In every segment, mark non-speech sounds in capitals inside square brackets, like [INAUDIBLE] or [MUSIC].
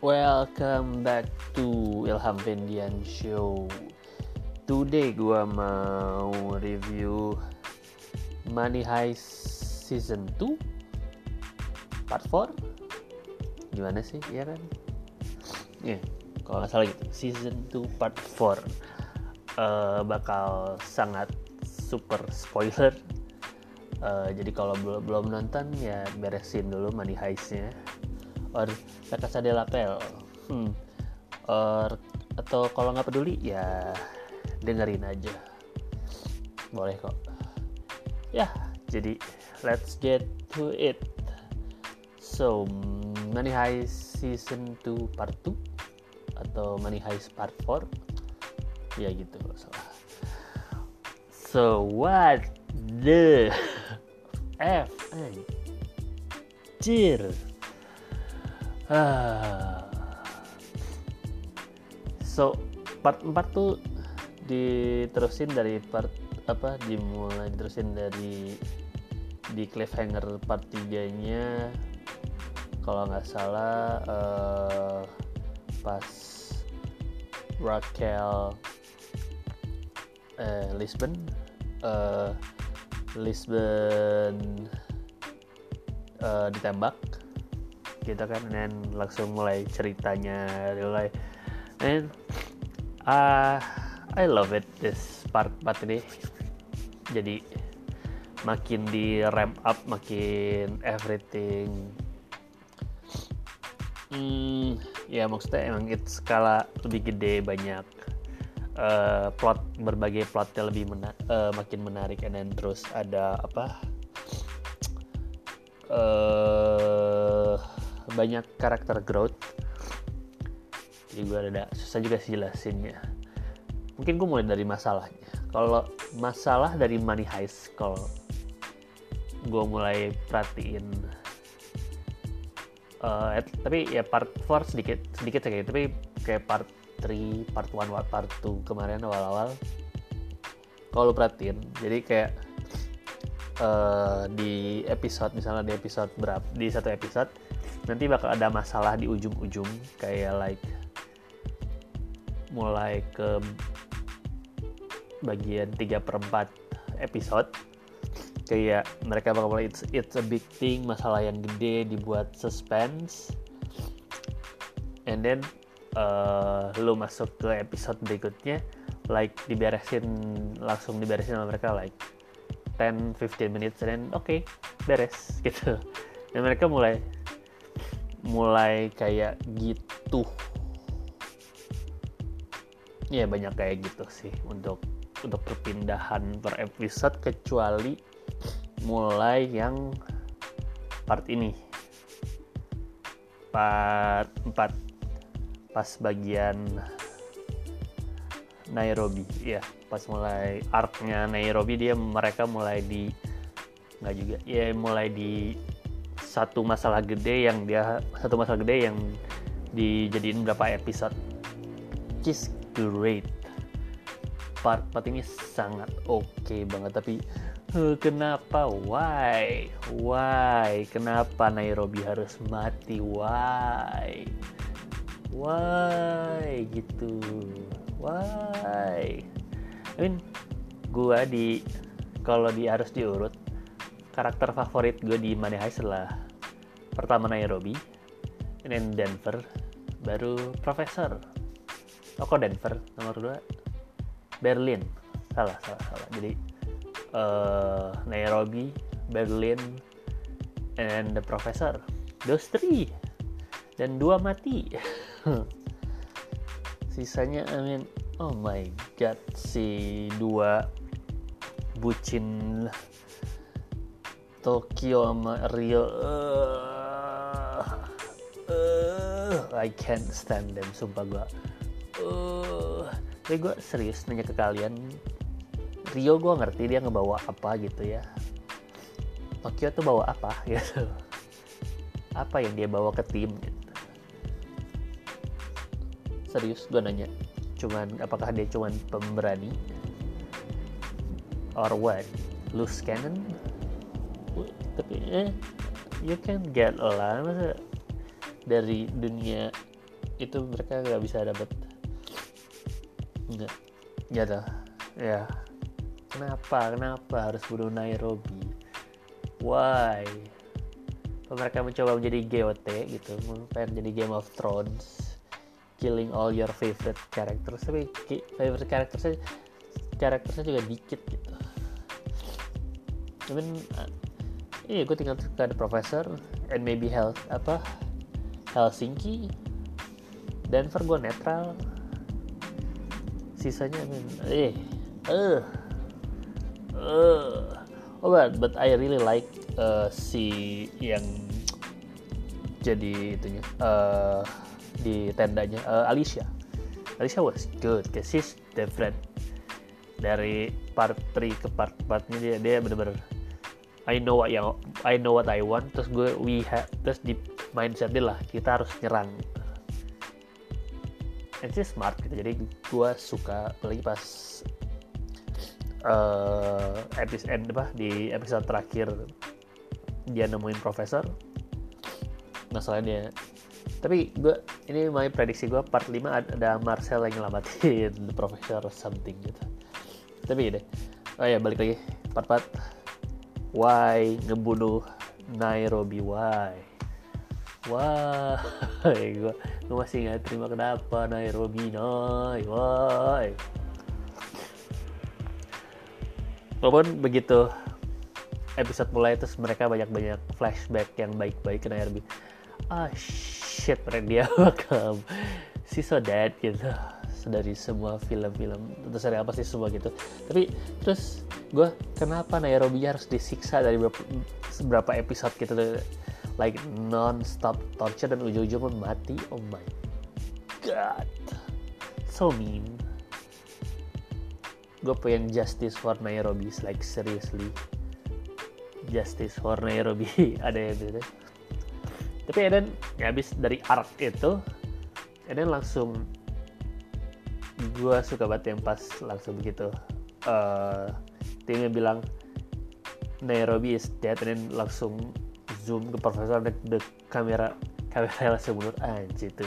Welcome back to Ilham Vendian Show. Today gua mau review Money Heist Season 2 Part 4. Gimana sih? Iya kan? Ya, yeah, kalau nggak salah gitu. Season 2 Part 4 uh, bakal sangat super spoiler. Uh, jadi kalau belum nonton ya beresin dulu Money Heist-nya or La Casa de la Pel hmm. or atau kalau nggak peduli ya dengerin aja. Boleh kok. Ya jadi let's get to it. So Money Heist season 2 part 2 atau Money Heist part 4 ya gitu salah. So what the [LAUGHS] F? Anjir Ah. So part 4 tuh diterusin dari part apa dimulai diterusin dari di cliffhanger part 3 nya kalau nggak salah uh, pas Raquel eh, Lisbon uh, Lisbon uh, ditembak gitu kan dan langsung mulai ceritanya mulai and uh, I love it this part part ini. Jadi makin di ramp up makin everything. Hmm, ya maksudnya emang itu skala lebih gede banyak uh, plot berbagai plotnya lebih mena uh, makin menarik and then terus ada apa uh, banyak karakter growth. Jadi gue ada susah juga sih jelasinnya. Mungkin gue mulai dari masalahnya. Kalau masalah dari money heist kalau gue mulai perhatiin uh, tapi ya part 4 sedikit sedikit kayak tapi kayak part 3, part 1, part 2 kemarin awal-awal kalau lu perhatiin jadi kayak uh, di episode misalnya di episode berapa di satu episode nanti bakal ada masalah di ujung-ujung kayak like mulai ke bagian 3 per 4 episode. Kayak mereka bakal mulai it's, it's a big thing masalah yang gede dibuat suspense. And then uh, lu masuk ke episode berikutnya like diberesin langsung diberesin sama mereka like 10-15 minutes dan oke okay, beres [LAUGHS] gitu. Dan mereka mulai mulai kayak gitu. Ya banyak kayak gitu sih untuk untuk perpindahan per episode kecuali mulai yang part ini. Part 4 pas bagian Nairobi. Ya pas mulai artnya Nairobi dia mereka mulai di nggak juga ya mulai di satu masalah gede yang dia satu masalah gede yang dijadiin berapa episode. Just great. Part part ini sangat oke okay banget tapi kenapa? Why? Why? Kenapa Nairobi harus mati? Why? Why? Gitu. Why? I mean gua di kalau di harus diurut karakter favorit gue di Money Heist adalah pertama Nairobi, dan Denver, baru Profesor. Oh kok Denver nomor dua? Berlin. Salah, salah, salah. Jadi uh, Nairobi, Berlin, and the Professor. Those three. Dan dua mati. [LAUGHS] Sisanya, I mean, oh my god, si dua bucin Tokyo sama Rio uh, uh, I can't stand them sumpah gue uh, tapi gue serius nanya ke kalian. Rio gue ngerti dia ngebawa apa gitu ya. Tokyo tuh bawa apa [LAUGHS] gitu. Apa yang dia bawa ke tim gitu. Serius gue nanya cuman apakah dia cuman pemberani? Or what? Loose cannon tapi eh you can get lah masa dari dunia itu mereka nggak bisa dapat nggak. Gitu ya. Kenapa? Kenapa harus bunuh Nairobi? Why? Mereka mencoba menjadi GOT gitu? Pengen jadi Game of Thrones killing all your favorite characters. Tapi favorite charactersnya karakternya juga dikit gitu. I mean, iya gue tinggal suka ada profesor and maybe health apa Helsinki Denver gue netral. Sisanya eh uh, uh. oh but but I really like uh, si yang jadi itunya uh, di tendanya uh, Alicia. Alicia was good cause she's different. Dari part 3 ke part 4 nya dia dia bener-bener I know what yang I know what I want terus gue we have terus di mindset lah kita harus nyerang. And she's smart gitu jadi gue suka apalagi pas uh, episode apa di episode terakhir dia nemuin profesor. Masalahnya dia tapi gue ini my prediksi gue part 5 ada Marcel yang nyelamatin [LAUGHS] the professor something gitu. Tapi deh oh ya balik lagi part part why ngebunuh Nairobi? Why? Why? [LAUGHS] Gue masih nggak terima kenapa Nairobi Nai? Why? Walaupun begitu episode mulai terus mereka banyak-banyak flashback yang baik-baik ke Nairobi. Ah shit mereka dia [LAUGHS] bakal si so dead gitu. Dari semua film-film terus ada apa sih semua gitu. Tapi terus gue kenapa Nairobi harus disiksa dari beberapa, beberapa episode gitu like non-stop torture dan ujung-ujung pun mati? Oh my god. So mean. Gue pengen justice for Nairobi like seriously. Justice for Nairobi [LAUGHS] ada yang gitu tapi Eden ya habis dari arc itu Eden langsung gue suka banget yang pas langsung begitu. Uh, timnya bilang Nairobi is dead dan langsung zoom ke profesor dan the kamera kamera [LAUGHS] langsung mundur. Anjir itu.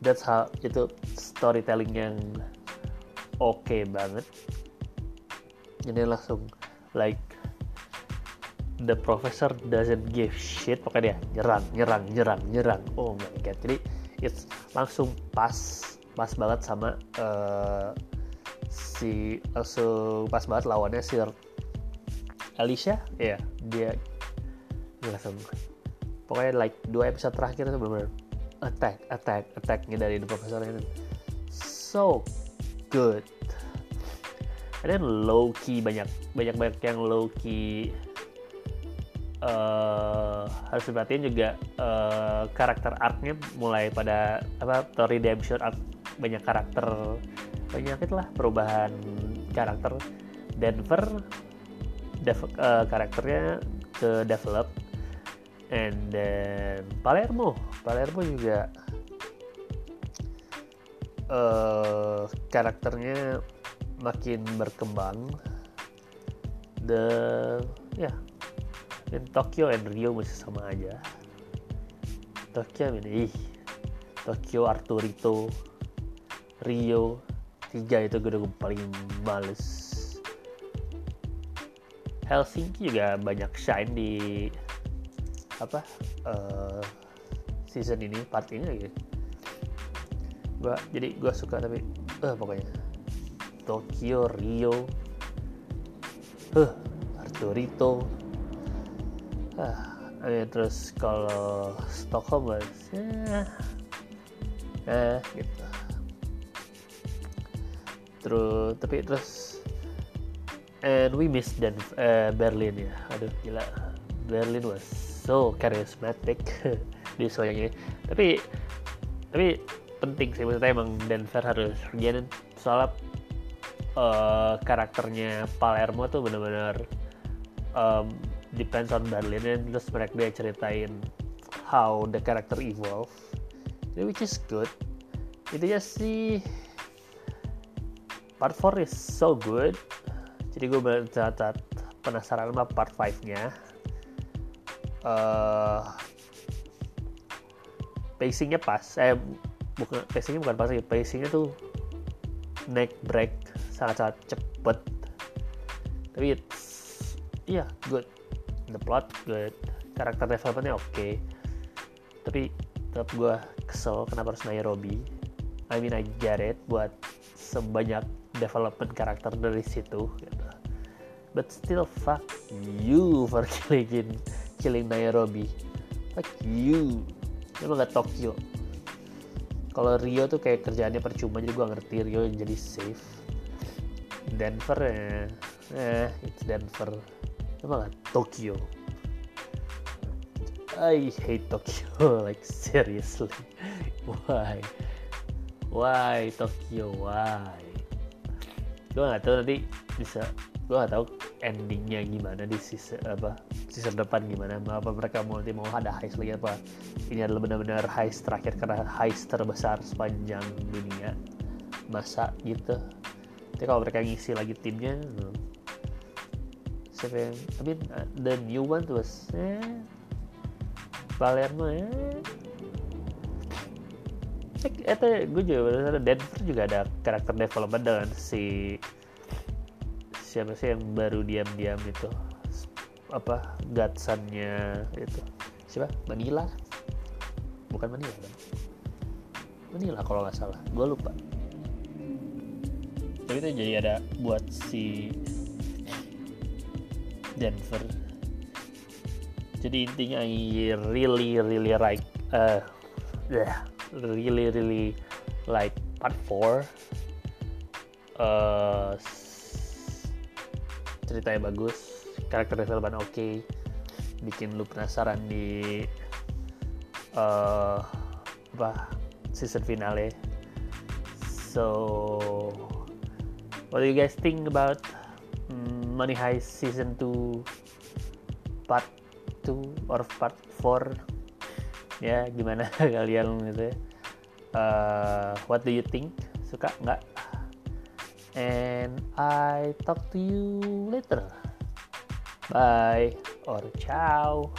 That's how itu storytelling yang oke okay banget. Ini langsung like the professor doesn't give shit pokoknya dia nyerang nyerang nyerang nyerang. Oh my god. Jadi it's langsung pas pas banget sama uh, si langsung pas banget lawannya si Alicia? Ya yeah, dia langsung pokoknya like dua episode terakhir itu benar-benar attack attack attacknya dari the professor ini so good. And then low key banyak banyak banyak yang low key uh, harus diperhatiin juga uh, karakter arc-nya mulai pada apa story redemption arc banyak karakter banyak itulah perubahan karakter Denver dev, uh, karakternya ke develop and then Palermo. Palermo juga uh, karakternya makin berkembang. The ya yeah, in Tokyo and Rio masih sama aja. Tokyo ini Tokyo Arturito Rio tiga itu gue udah paling males. Helsinki juga banyak shine di apa uh, season ini part ini lagi. Gua jadi gue suka tapi uh, pokoknya. Tokyo Rio uh, Arturito uh, eh, terus kalau Stockholm ya eh gitu terus tapi terus and we miss dan uh, Berlin ya. Aduh gila. Berlin was so charismatic [LAUGHS] di ini. Tapi tapi penting sih. Maksudnya emang Denver harus jadi soalnya uh, karakternya Palermo tuh benar-benar um, depends on Berlin dan terus mereka dia ceritain how the character evolve. Which is good. Itu ya sih part 4 is so good. Jadi gue bercatat penasaran sama part 5 nya uh, pacingnya pas. Eh bukan pacingnya bukan pas sih pacingnya tuh naik break sangat-sangat cepet. Tapi iya yeah, good. The plot good. Karakter developmentnya oke. Okay. tapi tetap gue kesel kenapa harus Nairobi I mean I get it buat sebanyak development karakter dari situ gitu. but still fuck you for [LAUGHS] killing killing Nairobi. Fuck you. Emang gak Tokyo. Kalau Rio tuh kayak kerjaannya percuma jadi gue ngerti Rio jadi safe. Denver eh, eh it's Denver. Emang gak Tokyo. I hate Tokyo [LAUGHS] like seriously. [LAUGHS] Why? Why Tokyo? Why gue gak tahu nanti bisa gue gak tahu endingnya gimana di season apa season depan gimana apa mereka mau nanti mau ada heist lagi apa. Ini adalah benar-benar heist terakhir karena heist terbesar sepanjang dunia. Masa gitu. Tapi kalau mereka ngisi lagi timnya hmm. siapa yang I mean uh, the new one was eh, Palermo eh itu gue juga ada Denver juga ada karakter development dengan si siapa sih yang baru diam-diam itu? Apa Gatsannya itu. Siapa? Manila? Bukan Manila kan? Manila kalau nggak salah. Gue lupa. Tapi itu jadi ada buat si Denver. Jadi intinya I really really like uh, yeah, really really like part 4 uh, ceritanya bagus karakter development oke okay, bikin lu penasaran di uh, apa season finale. So what do you guys think about um, Money Heist season 2 part 2 or part 4 ya gimana [LAUGHS] kalian gitu ya. Uh, what do you think? Suka nggak? And I talk to you later. Bye or ciao.